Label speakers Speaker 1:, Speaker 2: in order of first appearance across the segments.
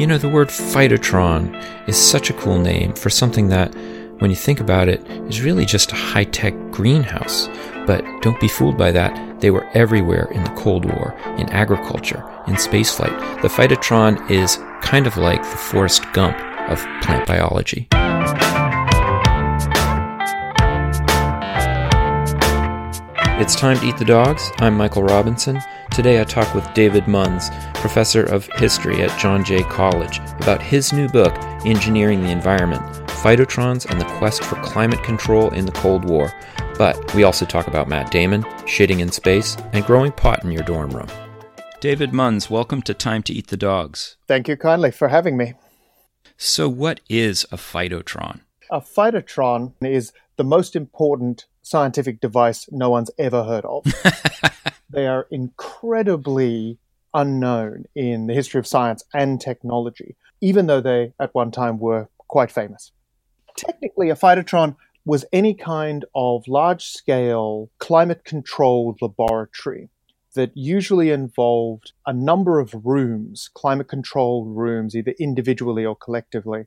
Speaker 1: You know, the word phytotron is such a cool name for something that, when you think about it, is really just a high tech greenhouse. But don't be fooled by that. They were everywhere in the Cold War, in agriculture, in spaceflight. The phytotron is kind of like the Forrest Gump of plant biology. It's time to eat the dogs. I'm Michael Robinson. Today I talk with David Munns, professor of history at John Jay College, about his new book, Engineering the Environment Phytotrons and the Quest for Climate Control in the Cold War. But we also talk about Matt Damon, shitting in space, and growing pot in your dorm room. David Munns, welcome to Time to Eat the Dogs.
Speaker 2: Thank you kindly for having me.
Speaker 1: So, what is a phytotron?
Speaker 2: A phytotron is the most important scientific device no one's ever heard of. they are incredibly unknown in the history of science and technology, even though they at one time were quite famous. Technically, a phytotron was any kind of large scale climate controlled laboratory that usually involved a number of rooms, climate controlled rooms, either individually or collectively,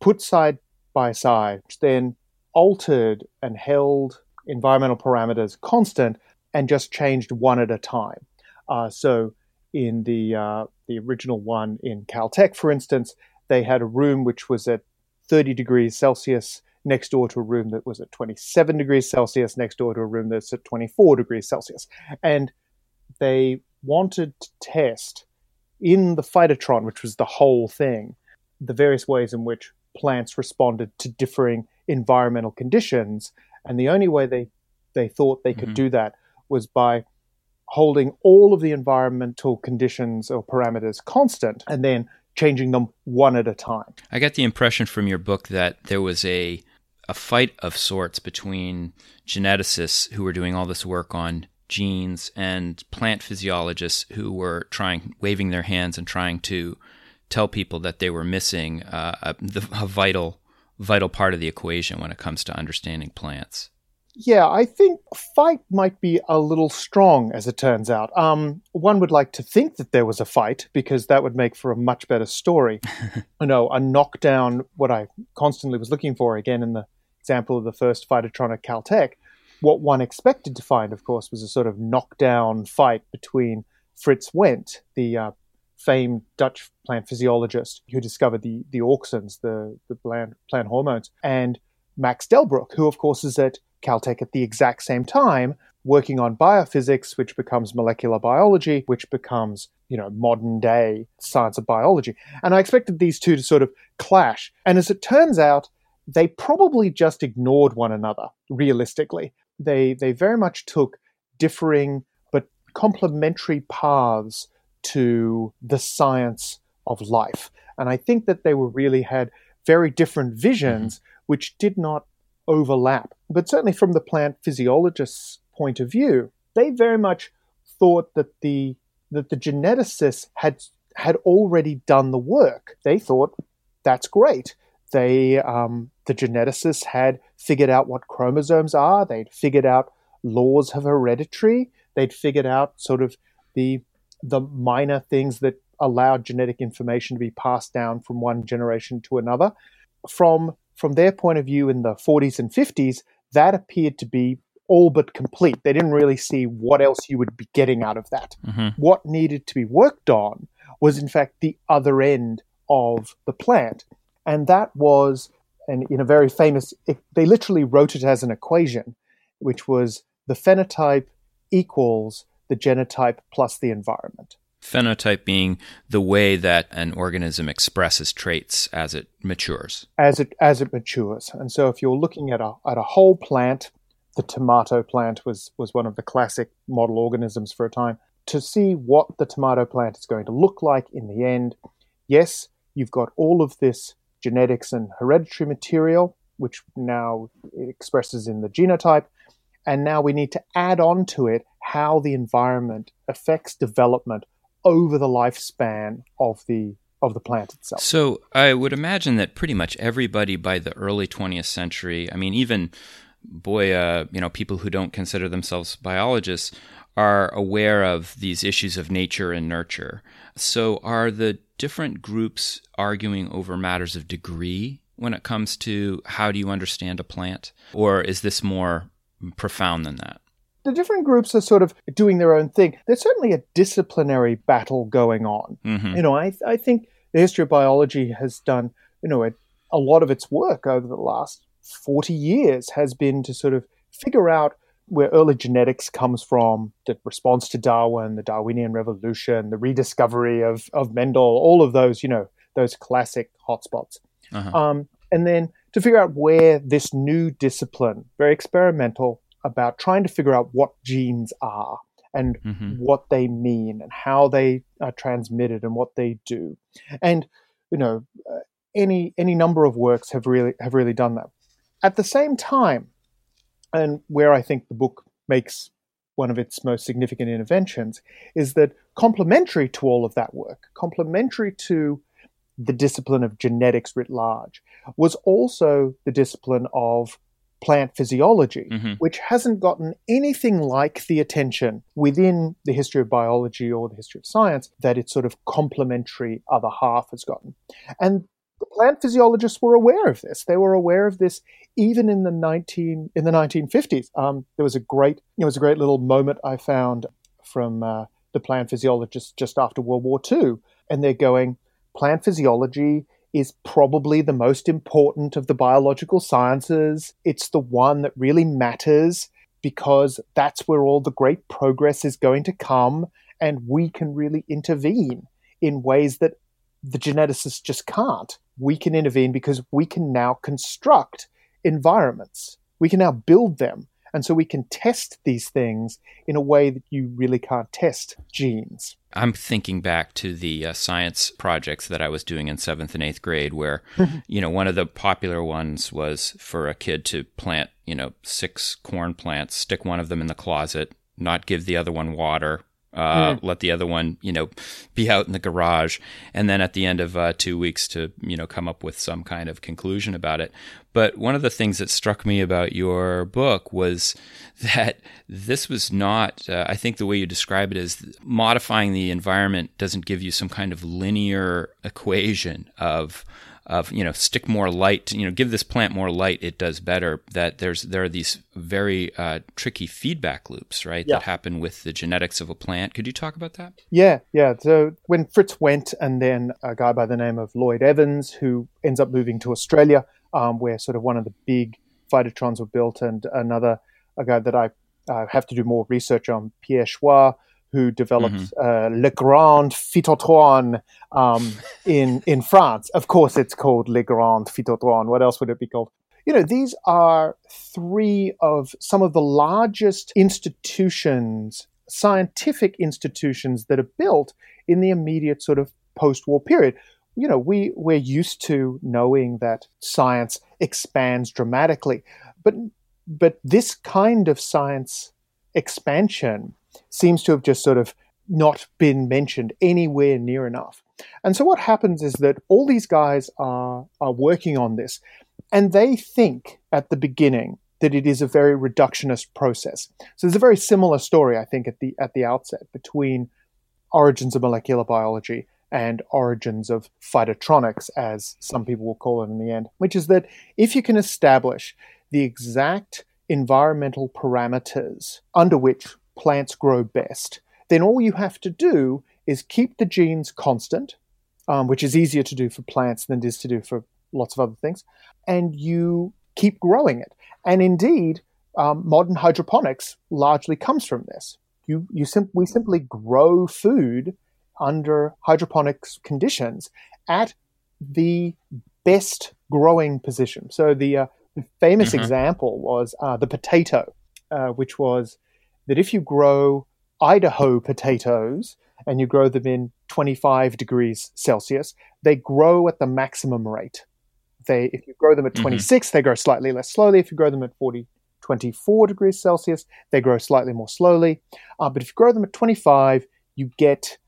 Speaker 2: put side by side, then altered and held environmental parameters constant and just changed one at a time. Uh, so in the uh, the original one in Caltech, for instance, they had a room which was at 30 degrees Celsius next door to a room that was at 27 degrees Celsius next door to a room that's at 24 degrees Celsius, and they wanted to test in the phytotron, which was the whole thing, the various ways in which plants responded to differing environmental conditions and the only way they, they thought they could mm-hmm. do that was by holding all of the environmental conditions or parameters constant and then changing them one at a time.
Speaker 1: I got the impression from your book that there was a a fight of sorts between geneticists who were doing all this work on genes and plant physiologists who were trying waving their hands and trying to tell people that they were missing uh, a, a vital vital part of the equation when it comes to understanding plants.
Speaker 2: Yeah, I think fight might be a little strong, as it turns out. Um, one would like to think that there was a fight because that would make for a much better story. you know, a knockdown, what I constantly was looking for, again, in the example of the first Phytotronic Caltech, what one expected to find, of course, was a sort of knockdown fight between Frits Went, the uh, famed Dutch plant physiologist who discovered the, the auxins, the, the plant, plant hormones, and Max Delbruck, who, of course, is at Caltech at the exact same time, working on biophysics, which becomes molecular biology, which becomes, you know, modern day science of biology. And I expected these two to sort of clash. And as it turns out, they probably just ignored one another, realistically. They, they very much took differing but complementary paths to the science of life. And I think that they were really had very different visions, mm-hmm. which did not overlap. But certainly from the plant physiologist's point of view, they very much thought that the that the geneticists had had already done the work. They thought that's great. They um, the geneticists had figured out what chromosomes are. They'd figured out laws of heredity. They'd figured out sort of the the minor things that allowed genetic information to be passed down from one generation to another. From from their point of view in the 40s and 50s, that appeared to be all but complete. They didn't really see what else you would be getting out of that. Mm-hmm. What needed to be worked on was, in fact, the other end of the plant. And that was, and in a very famous, it, they literally wrote it as an equation, which was the phenotype equals the genotype plus the environment.
Speaker 1: Phenotype being the way that an organism expresses traits as it matures.
Speaker 2: As it as it matures. And so if you're looking at a at a whole plant, the tomato plant was was one of the classic model organisms for a time. To see what the tomato plant is going to look like in the end, yes, you've got all of this genetics and hereditary material, which now expresses in the genotype, and now we need to add on to it how the environment affects development over the lifespan of the of the plant itself.
Speaker 1: So I would imagine that pretty much everybody by the early 20th century, I mean, even boy, uh, you know, people who don't consider themselves biologists are aware of these issues of nature and nurture. So are the different groups arguing over matters of degree when it comes to how do you understand a plant? Or is this more profound than that?
Speaker 2: The different groups are sort of doing their own thing. There's certainly a disciplinary battle going on. Mm-hmm. You know, I, I think the history of biology has done, you know, a, a lot of its work over the last 40 years has been to sort of figure out where early genetics comes from, the response to Darwin, the Darwinian revolution, the rediscovery of, of Mendel, all of those, you know, those classic hotspots. Uh-huh. Um, and then to figure out where this new discipline, very experimental, about trying to figure out what genes are and mm-hmm. what they mean and how they are transmitted and what they do. And, you know, uh, any any number of works have really have really done that. At the same time, and where I think the book makes one of its most significant interventions is that complementary to all of that work, complementary to the discipline of genetics writ large, was also the discipline of plant physiology, mm-hmm. which hasn't gotten anything like the attention within the history of biology or the history of science that its sort of complementary other half has gotten. And the plant physiologists were aware of this. They were aware of this even in the 19 in the 1950s. Um, there was a great it was a great little moment I found from uh, the plant physiologists just after World War II, and they're going plant physiology is probably the most important of the biological sciences. It's the one that really matters because that's where all the great progress is going to come, and we can really intervene in ways that the geneticists just can't. We can intervene because we can now construct environments. We can now build them. And so we can test these things in a way that you really can't test genes.
Speaker 1: I'm thinking back to the uh, science projects that I was doing in seventh and eighth grade, where, you know, one of the popular ones was for a kid to plant, you know, six corn plants, stick one of them in the closet, not give the other one water, uh, mm. let the other one, you know, be out in the garage, and then at the end of uh, two weeks to, you know, come up with some kind of conclusion about it. But one of the things that struck me about your book was that this was not, uh, I think the way you describe it is modifying the environment doesn't give you some kind of linear equation of of you know stick more light you know give this plant more light it does better. That there's there are these very uh, tricky feedback loops right yeah. that happen with the genetics of a plant. Could you talk about that?
Speaker 2: Yeah yeah. So when Frits Went and then a guy by the name of lloyd evans who ends up moving to australia um, where sort of one of the big phytotrons were built and another a guy that i uh, have to do more research on pierre Chouard, who developed mm-hmm. uh, Le Grand Phytotron um, in in France. Of course, it's called Le Grand Phytotron. What else would it be called? You know, these are three of some of the largest institutions, scientific institutions that are built in the immediate sort of post-war period. You know, we we're used to knowing that science expands dramatically, but but this kind of science expansion seems to have just sort of not been mentioned anywhere near enough. And so what happens is that all these guys are, are working on this, and they think at the beginning that it is a very reductionist process. So there's a very similar story, I think, at the at the outset between origins of molecular biology and origins of phytotronics, as some people will call it in the end, which is that if you can establish the exact environmental parameters under which plants grow best, then all you have to do is keep the genes constant, um, which is easier to do for plants than it is to do for lots of other things, and you keep growing it. And indeed, um, modern hydroponics largely comes from this. You, you sim- we simply grow food under hydroponics conditions at the best growing position. So the, uh, famous mm-hmm. example was uh, the potato, uh, which was that if you grow Idaho potatoes and you grow them in 25 degrees Celsius, they grow at the maximum rate. They, if you grow them at mm-hmm. 26, mm-hmm. they grow slightly less slowly. If you grow them at 40, 24 degrees Celsius, they grow slightly more slowly. Uh, but if you grow them at 25, you get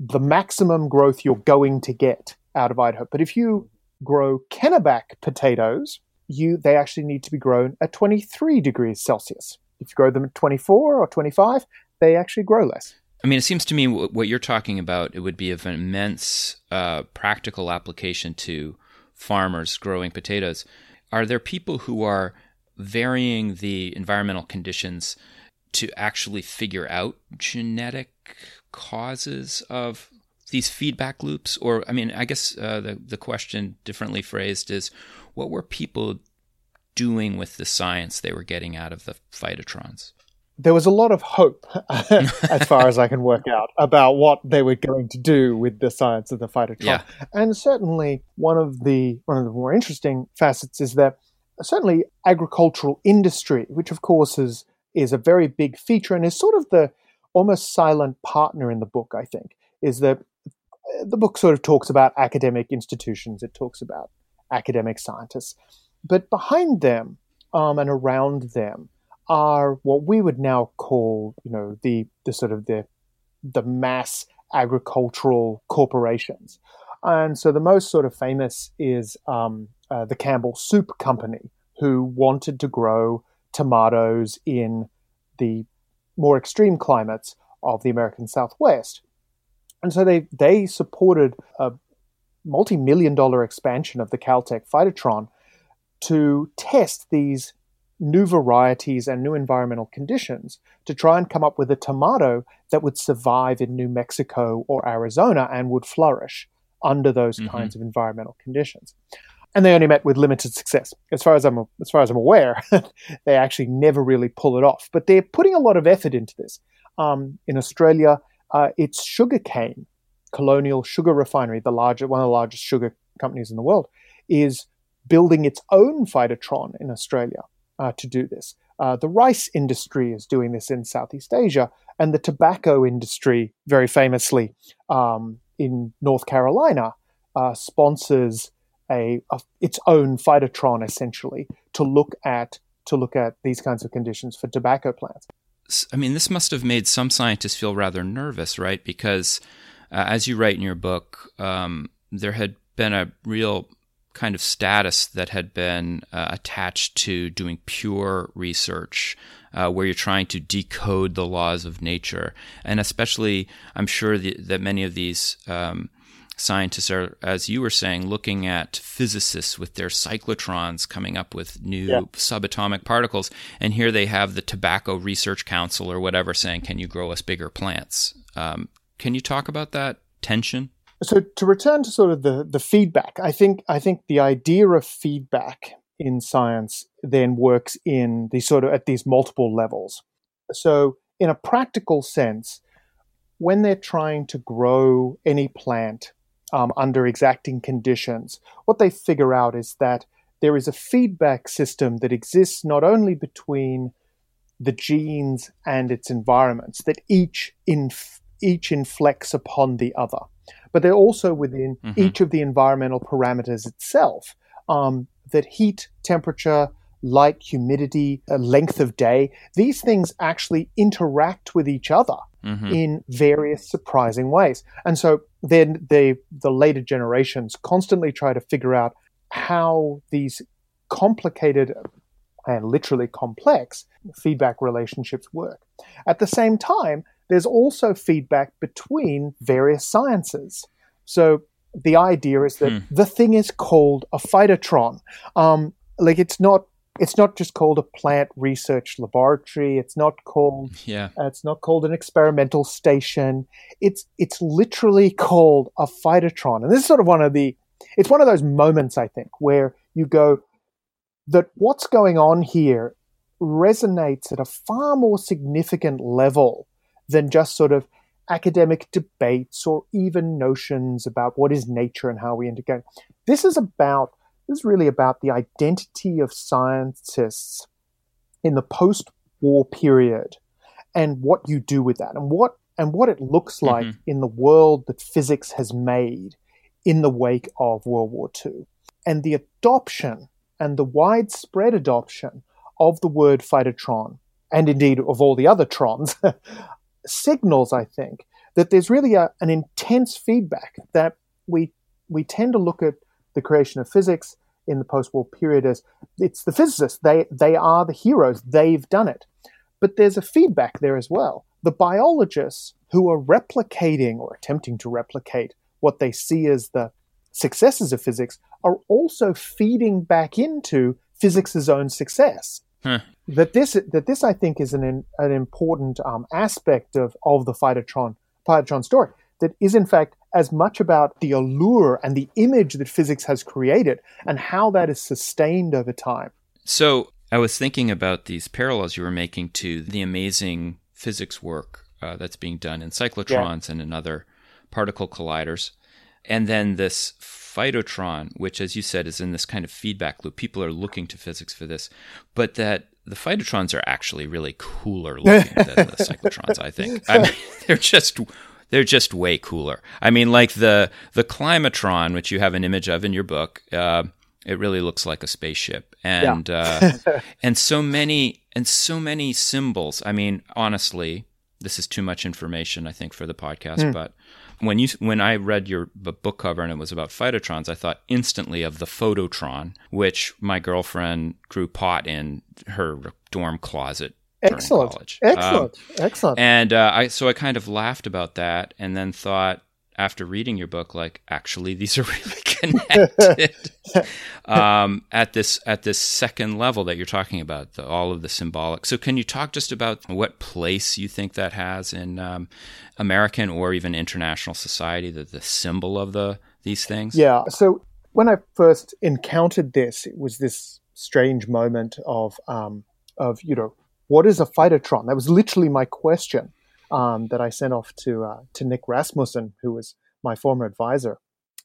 Speaker 2: the maximum growth you're going to get out of Idaho. But if you grow Kennebec potatoes, you they actually need to be grown at 23 degrees Celsius if you grow them at 24 or 25, they actually grow less.
Speaker 1: I mean, it seems to me what you're talking about it would be of an immense uh, practical application to farmers growing potatoes. Are there people who are varying the environmental conditions to actually figure out genetic causes of these feedback loops? Or, I mean, I guess uh, the, the question differently phrased is what were people doing with the science they were getting out of the phytotrons?
Speaker 2: There was a lot of hope, as far as I can work out, about what they were going to do with the science of the phytotron. Yeah. And certainly, one of the one of the more interesting facets is that certainly agricultural industry, which of course is is a very big feature and is sort of the almost silent partner in the book. I think is that the book sort of talks about academic institutions. It talks about academic scientists, but behind them um, and around them are what we would now call, you know, the the sort of the the mass agricultural corporations. And so the most sort of famous is um, uh, the Campbell Soup Company, who wanted to grow tomatoes in the more extreme climates of the American Southwest. And so they, they supported a multi million dollar expansion of the Caltech Phytotron to test these new varieties and new environmental conditions to try and come up with a tomato that would survive in New Mexico or Arizona and would flourish under those mm-hmm. kinds of environmental conditions. And they only met with limited success, as far as I'm as far as I'm aware. they actually never really pull it off, but they're putting a lot of effort into this. Um, in Australia, uh, it's sugarcane, Colonial Sugar Refinery, the larger one of the largest sugar companies in the world, is building its own phytotron in Australia uh, to do this. Uh, the rice industry is doing this in Southeast Asia, and the tobacco industry, very famously um, in North Carolina, uh, sponsors a, a, its own phytotron essentially to look at to look at these kinds of conditions for tobacco plants.
Speaker 1: I mean, this must have made some scientists feel rather nervous, right? Because uh, as you write in your book, um, there had been a real kind of status that had been uh, attached to doing pure research, uh, where you're trying to decode the laws of nature. And especially, I'm sure the, that many of these um, scientists are, as you were saying, looking at physicists with their cyclotrons coming up with new yeah. subatomic particles. And here they have the Tobacco Research Council or whatever saying, Can you grow us bigger plants? Um, can you talk about that tension?
Speaker 2: So to return to sort of the the feedback, I think I think the idea of feedback in science then works in these sort of at these multiple levels. So in a practical sense, when they're trying to grow any plant um, under exacting conditions, what they figure out is that there is a feedback system that exists not only between the genes and its environments, that each inf- each inflects upon the other but they're also within mm-hmm. each of the environmental parameters itself. Um, that heat, temperature, light, humidity, uh, length of day, these things actually interact with each other mm-hmm. in various surprising ways. And so then they, the later generations constantly try to figure out how these complicated and literally complex feedback relationships work. At the same time, there's also feedback between various sciences. So the idea is that hmm. the thing is called a phytotron. Um, like it's not it's not just called a plant research laboratory. It's not called
Speaker 1: yeah.
Speaker 2: Uh, it's not called an experimental station. It's it's literally called a phytotron. And this is sort of one of the it's one of those moments I think where you go that what's going on here resonates at a far more significant level than just sort of academic debates or even notions about what is nature and how we integrate. This is about this is really about the identity of scientists in the post-war period and what you do with that and what and what it looks like mm-hmm. in the world that physics has made in the wake of World War II. And the adoption and the widespread adoption of the word phytotron, and indeed of all the other trons, signals, I think, that there's really a, an intense feedback that we we tend to look at the creation of physics in the post-war period as it's the physicists. They they are the heroes. They've done it. But there's a feedback there as well. The biologists who are replicating or attempting to replicate what they see as the successes of physics are also feeding back into physics' own success. Huh. That this that this I think is an an important um, aspect of of the Phytotron Phytotron story that is in fact as much about the allure and the image that physics has created and how that is sustained over time.
Speaker 1: So I was thinking about these parallels you were making to the amazing physics work uh, that's being done in cyclotrons yeah. and in other particle colliders. And then this phytotron, which, as you said, is in this kind of feedback loop. People are looking to physics for this, but that the phytotrons are actually really cooler looking than the cyclotrons. I think. I mean, they're just they're just way cooler. I mean, like the the climatron, which you have an image of in your book. Uh, it really looks like a spaceship, and yeah. uh, and so many and so many symbols. I mean, honestly, this is too much information, I think, for the podcast. Mm. But when you when I read your book cover and it was about phytotrons, I thought instantly of the phototron, which my girlfriend grew pot in her dorm closet.
Speaker 2: Excellent, excellent, um, excellent.
Speaker 1: And uh, I so I kind of laughed about that, and then thought, after reading your book, like actually these are really connected um, at this at this second level that you're talking about, the, all of the symbolic. So, can you talk just about what place you think that has in um, American or even international society, the, the symbol of the these things?
Speaker 2: Yeah. So when I first encountered this, it was this strange moment of um, of you know what is a phytotron? That was literally my question um, that I sent off to uh, to Nick Rasmussen, who was my former advisor,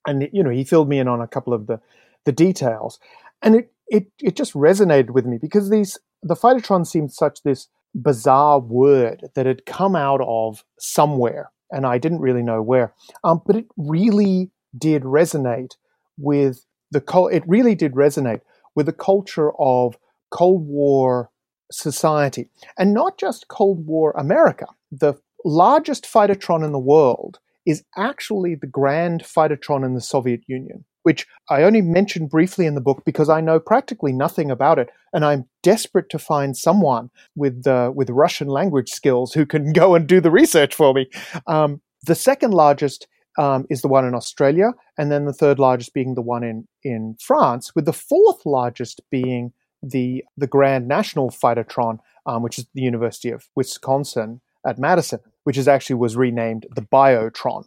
Speaker 2: and you know he filled me in on a couple of the the details, and it it it just resonated with me because these the phytotron seemed such this bizarre word that had come out of somewhere, and I didn't really know where, um, but it really did resonate with the it really did resonate with the culture of Cold War society, and not just Cold War America. The largest phytotron in the world is actually the Grand Phytotron in the Soviet Union, which I only mentioned briefly in the book because I know practically nothing about it, and I'm desperate to find someone with uh, with Russian language skills who can go and do the research for me. Um, the second largest um, is the one in Australia, and then the third largest being the one in in France, with the fourth largest being the the Grand National Phytotron, um, which is the University of Wisconsin at Madison, which is actually was renamed the Biotron.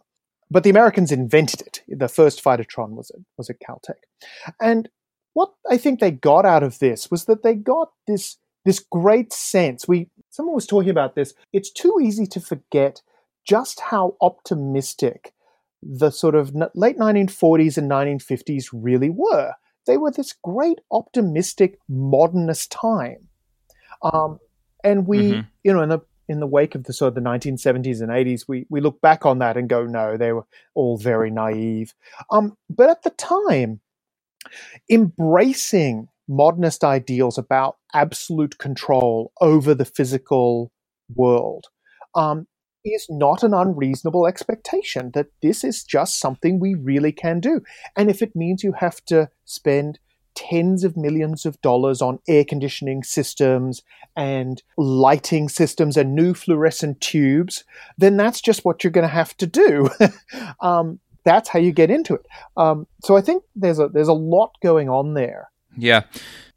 Speaker 2: But the Americans invented it. The first Phytotron was at, was at Caltech, and what I think they got out of this was that they got this this great sense. We someone was talking about this. It's too easy to forget just how optimistic the sort of late 1940s and 1950s really were they were this great optimistic modernist time. Um, and we, mm-hmm. you know, in the in the wake of the sort of the 1970s and 80s, we we look back on that and go, no, they were all very naive. Um, but at the time, embracing modernist ideals about absolute control over the physical world um, is not an unreasonable expectation that this is just something we really can do. And if it means you have to spend tens of millions of dollars on air conditioning systems and lighting systems and new fluorescent tubes, then that's just what you're going to have to do. um, that's how you get into it. Um, so I think there's a there's a lot going on there.
Speaker 1: Yeah.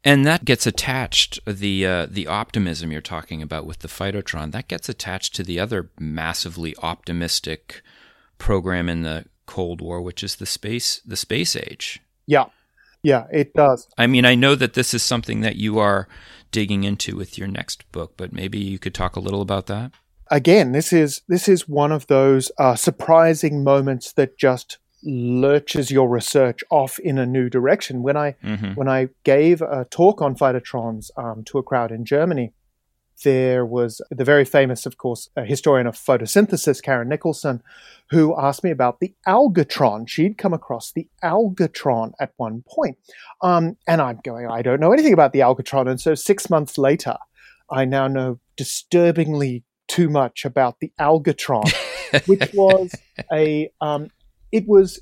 Speaker 1: And that gets attached the uh, the optimism you're talking about with the phytotron. That gets attached to the other massively optimistic program in the Cold War, which is the space the space age.
Speaker 2: Yeah, yeah, it does.
Speaker 1: I mean, I know that this is something that you are digging into with your next book, but maybe you could talk a little about that.
Speaker 2: Again, this is this is one of those uh, surprising moments that just lurches your research off in a new direction. When I mm-hmm. when I gave a talk on phytotrons um, to a crowd in Germany, there was the very famous, of course, historian of photosynthesis, Karin Nickelsen, who asked me about the algatron. She'd come across the algatron at one point. Um, and I'm going, I don't know anything about the algatron. And so six months later, I now know disturbingly too much about the algatron, which was a um, it was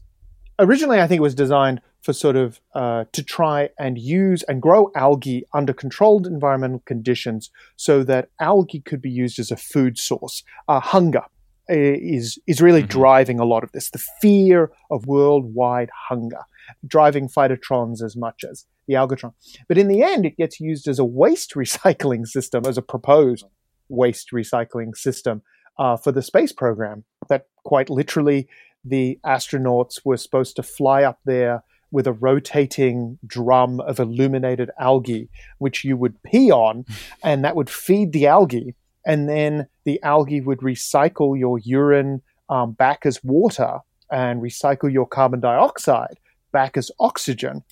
Speaker 2: originally, I think, it was designed for sort of uh, to try and use and grow algae under controlled environmental conditions so that algae could be used as a food source, uh, hunger. is is really mm-hmm. driving a lot of this. The fear of worldwide hunger, driving phytotrons as much as the algatron. But in the end, it gets used as a waste recycling system, as a proposed waste recycling system uh, for the space program. That quite literally, the astronauts were supposed to fly up there with a rotating drum of illuminated algae, which you would pee on, and that would feed the algae. And then the algae would recycle your urine um, back as water and recycle your carbon dioxide back as oxygen.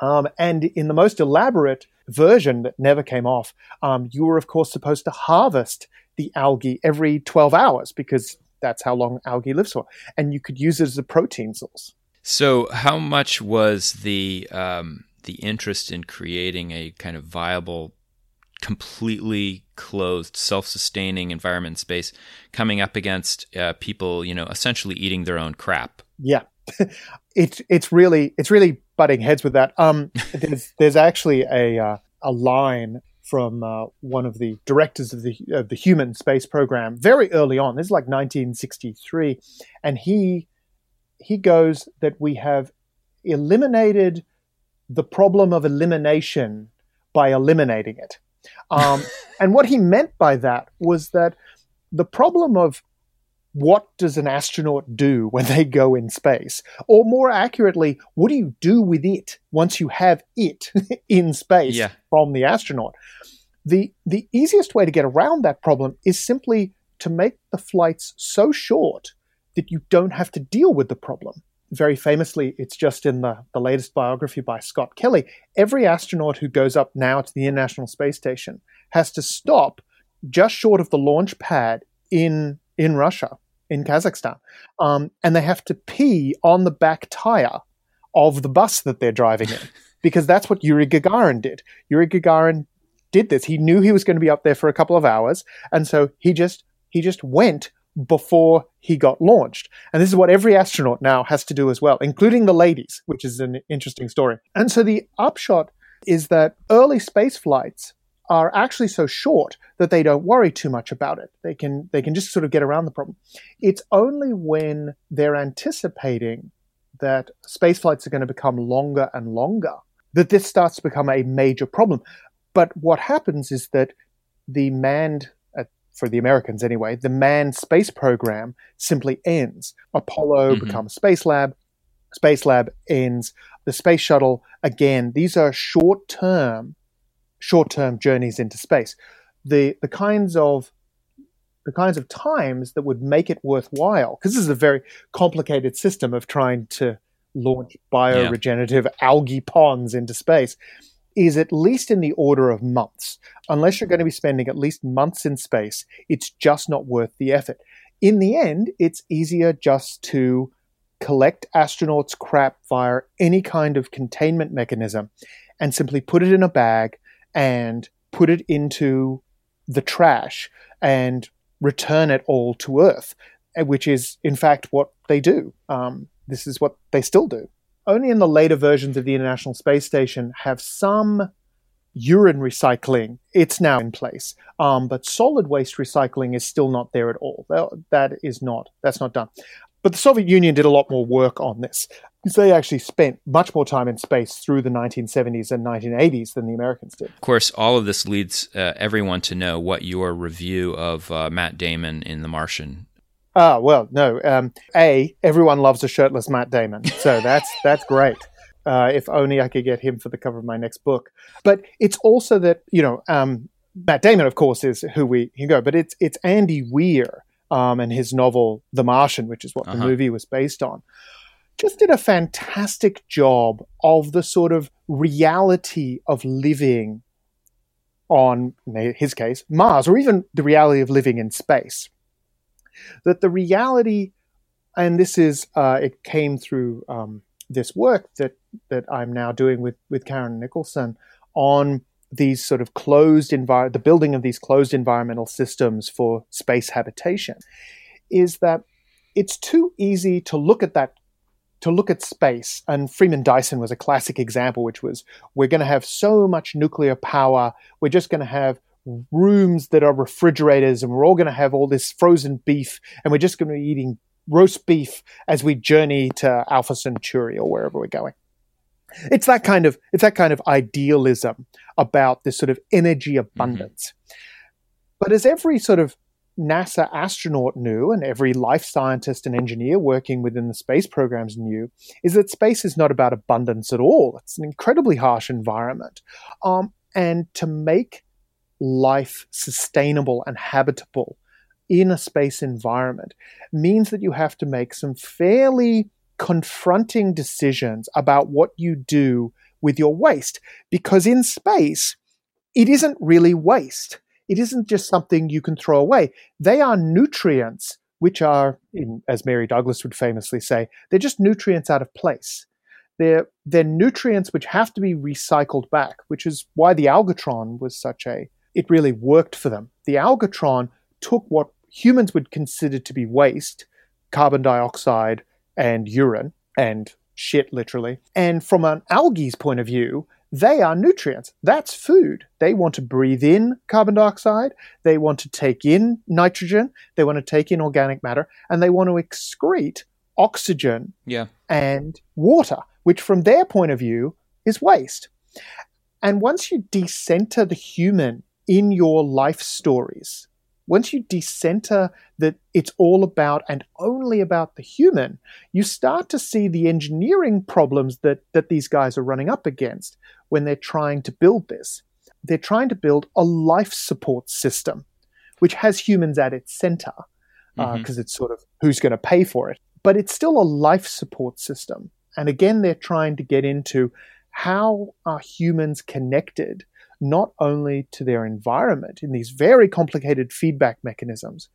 Speaker 2: Um, and in the most elaborate version that never came off, um, you were, of course, supposed to harvest the algae every 12 hours because that's how long algae lives for. And you could use it as a protein source.
Speaker 1: So, how much was the um, the interest in creating a kind of viable, completely closed, self-sustaining environment space coming up against uh, people, you know, essentially eating their own crap?
Speaker 2: Yeah, it's it's really it's really butting heads with that. Um, there's there's actually a uh, a line from uh, one of the directors of the of the human space program very early on. This is like 1963, and he he goes that we have eliminated the problem of elimination by eliminating it. Um, and what he meant by that was that the problem of what does an astronaut do when they go in space? Or more accurately, what do you do with it once you have it in space yeah. from the astronaut? The, the easiest way to get around that problem is simply to make the flights so short that you don't have to deal with the problem. Very famously, it's just in the, the latest biography by Scott Kelly. Every astronaut who goes up now to the International Space Station has to stop just short of the launch pad in in Russia, in Kazakhstan, um, and they have to pee on the back tire of the bus that they're driving in, because that's what Yuri Gagarin did. Yuri Gagarin did this. He knew he was going to be up there for a couple of hours, and so he just he just went before he got launched. And this is what every astronaut now has to do as well, including the ladies, which is an interesting story. And so the upshot is that early space flights are actually so short that they don't worry too much about it. They can they can just sort of get around the problem. It's only when they're anticipating that space flights are going to become longer and longer that this starts to become a major problem. But what happens is that the manned for the Americans anyway, the manned space program simply ends. Apollo mm-hmm. becomes Space Lab, Space Lab ends, the space shuttle again. These are short term, short term journeys into space. The the kinds of the kinds of times that would make it worthwhile, because this is a very complicated system of trying to launch bioregenerative yeah. algae ponds into space is at least in the order of months. Unless you're going to be spending at least months in space, it's just not worth the effort. In the end, it's easier just to collect astronauts' crap via any kind of containment mechanism and simply put it in a bag and put it into the trash and return it all to Earth, which is, in fact, what they do. Um, this is what they still do only in the later versions of the International Space Station have some urine recycling. It's now in place, um, but solid waste recycling is still not there at all. That is not that's not done. But the Soviet Union did a lot more work on this because they actually spent much more time in space through the 1970s and 1980s than the Americans did.
Speaker 1: Of course, all of this leads uh, everyone to know what your review of uh, Matt Damon in The Martian
Speaker 2: Ah, well, no. Um, a, everyone loves a shirtless Matt Damon, so that's that's great. Uh, if only I could get him for the cover of my next book. But it's also that you know um, Matt Damon, of course, is who we can go, but it's it's Andy Weir um, and his novel The Martian, which is what uh-huh. the movie was based on. Just did a fantastic job of the sort of reality of living on, in his case, Mars, or even the reality of living in space that the reality, and this is uh, it came through um, this work that that I'm now doing with with Karin Nickelsen on these sort of closed envir- the building of these closed environmental systems for space habitation, is that it's too easy to look at that to look at space, and Freeman Dyson was a classic example, which was we're going to have so much nuclear power, we're just going to have rooms that are refrigerators and we're all going to have all this frozen beef and we're just going to be eating roast beef as we journey to Alpha Centauri or wherever we're going. It's that kind of it's that kind of idealism about this sort of energy abundance. Mm-hmm. But as every sort of NASA astronaut knew, and every life scientist and engineer working within the space programs knew, is that space is not about abundance at all. It's an incredibly harsh environment. Um, and to make life sustainable and habitable in a space environment means that you have to make some fairly confronting decisions about what you do with your waste. Because in space, it isn't really waste. It isn't just something you can throw away. They are nutrients, which are, as Mary Douglas would famously say, they're just nutrients out of place. They're, they're nutrients which have to be recycled back, which is why the Algatron was such a, it really worked for them. The Algatron took what humans would consider to be waste, carbon dioxide and urine and shit, literally. And from an algae's point of view, they are nutrients. That's food. They want to breathe in carbon dioxide. They want to take in nitrogen. They want to take in organic matter and they want to excrete oxygen
Speaker 1: yeah.
Speaker 2: and water, which from their point of view is waste. And once you decenter the human in your life stories, once you decenter that it's all about and only about the human, you start to see the engineering problems that, that these guys are running up against when they're trying to build this. They're trying to build a life support system, which has humans at its center, because uh, mm-hmm. it's sort of who's going to pay for it. But it's still a life support system. And again, they're trying to get into how are humans connected not only to their environment in these very complicated feedback mechanisms,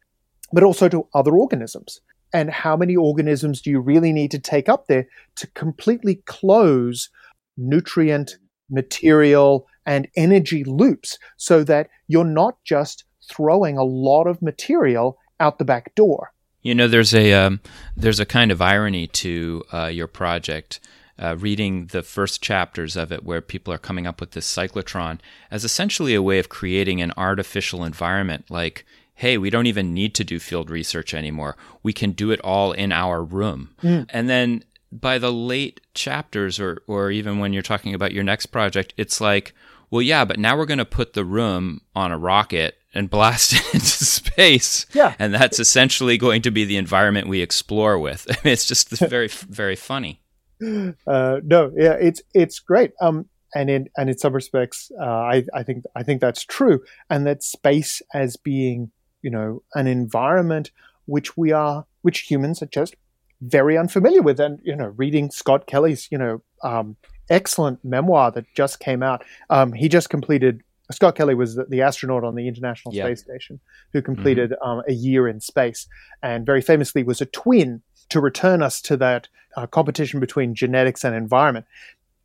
Speaker 2: but also to other organisms. And how many organisms do you really need to take up there to completely close nutrient, material, and energy loops so that you're not just throwing a lot of material out the back door?
Speaker 1: You know, there's a um, there's a kind of irony to uh, your project uh, reading the first chapters of it where people are coming up with this cyclotron as essentially a way of creating an artificial environment like hey, we don't even need to do field research anymore. We can do it all in our room. Mm. And then by the late chapters, or, or even when you're talking about your next project, it's like, well, yeah, but now we're going to put the room on a rocket and blast it into space.
Speaker 2: Yeah.
Speaker 1: And that's essentially going to be the environment we explore with. I mean, it's just very, very funny.
Speaker 2: uh, no, yeah, it's it's great. Um, and in and in some respects, uh, I I think I think that's true, and that space as being you know an environment which we are which humans are just very unfamiliar with, and you know, reading Scott Kelly's you know um, excellent memoir that just came out. Um, he just completed. Scott Kelly was the, the astronaut on the International Space Station who completed mm-hmm. um, a year in space, and very famously was a twin to return us to that uh, competition between genetics and environment.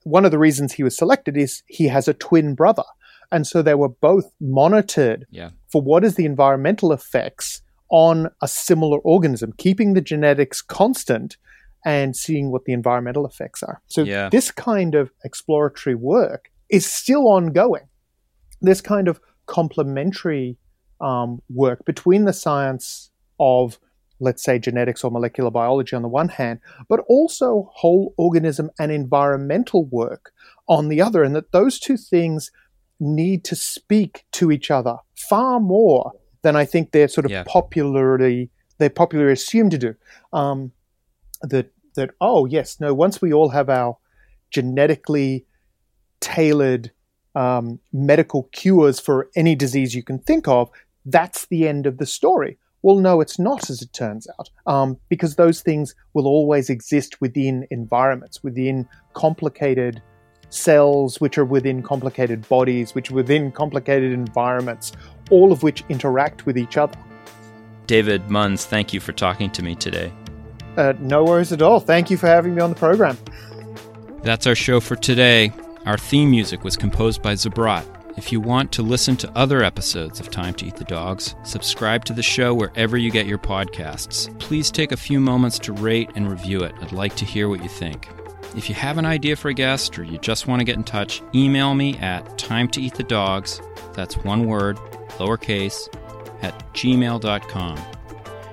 Speaker 2: One of the reasons he was selected is he has a twin brother. And so they were both monitored
Speaker 1: yeah.
Speaker 2: for what is the environmental effects on a similar organism, keeping the genetics constant and seeing what the environmental effects are. So yeah. this kind of exploratory work is still ongoing. This kind of complementary um, work between the science of let's say genetics or molecular biology on the one hand, but also whole organism and environmental work on the other, and that those two things need to speak to each other far more than I think they're sort of yeah. popularly they're popularly assumed to do. Um, that that oh yes no once we all have our genetically tailored um, medical cures for any disease you can think of, that's the end of the story. Well, no, it's not, as it turns out, um, because those things will always exist within environments, within complicated cells, which are within complicated bodies, which are within complicated environments, all of which interact with each other.
Speaker 1: David Munns, thank you for talking to me today.
Speaker 2: Uh, no worries at all. Thank you for having me on the program.
Speaker 1: That's our show for today. Our theme music was composed by Zabrat. If you want to listen to other episodes of Time to Eat the Dogs, subscribe to the show wherever you get your podcasts. Please take a few moments to rate and review it. I'd like to hear what you think. If you have an idea for a guest or you just want to get in touch, email me at time to eat the dogs, that's one word, lowercase, at gmail.com.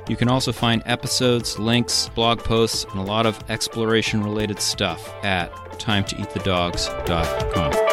Speaker 1: You can also find episodes, links, blog posts, and a lot of exploration related stuff at time to eat the timetoeatthedogs.com.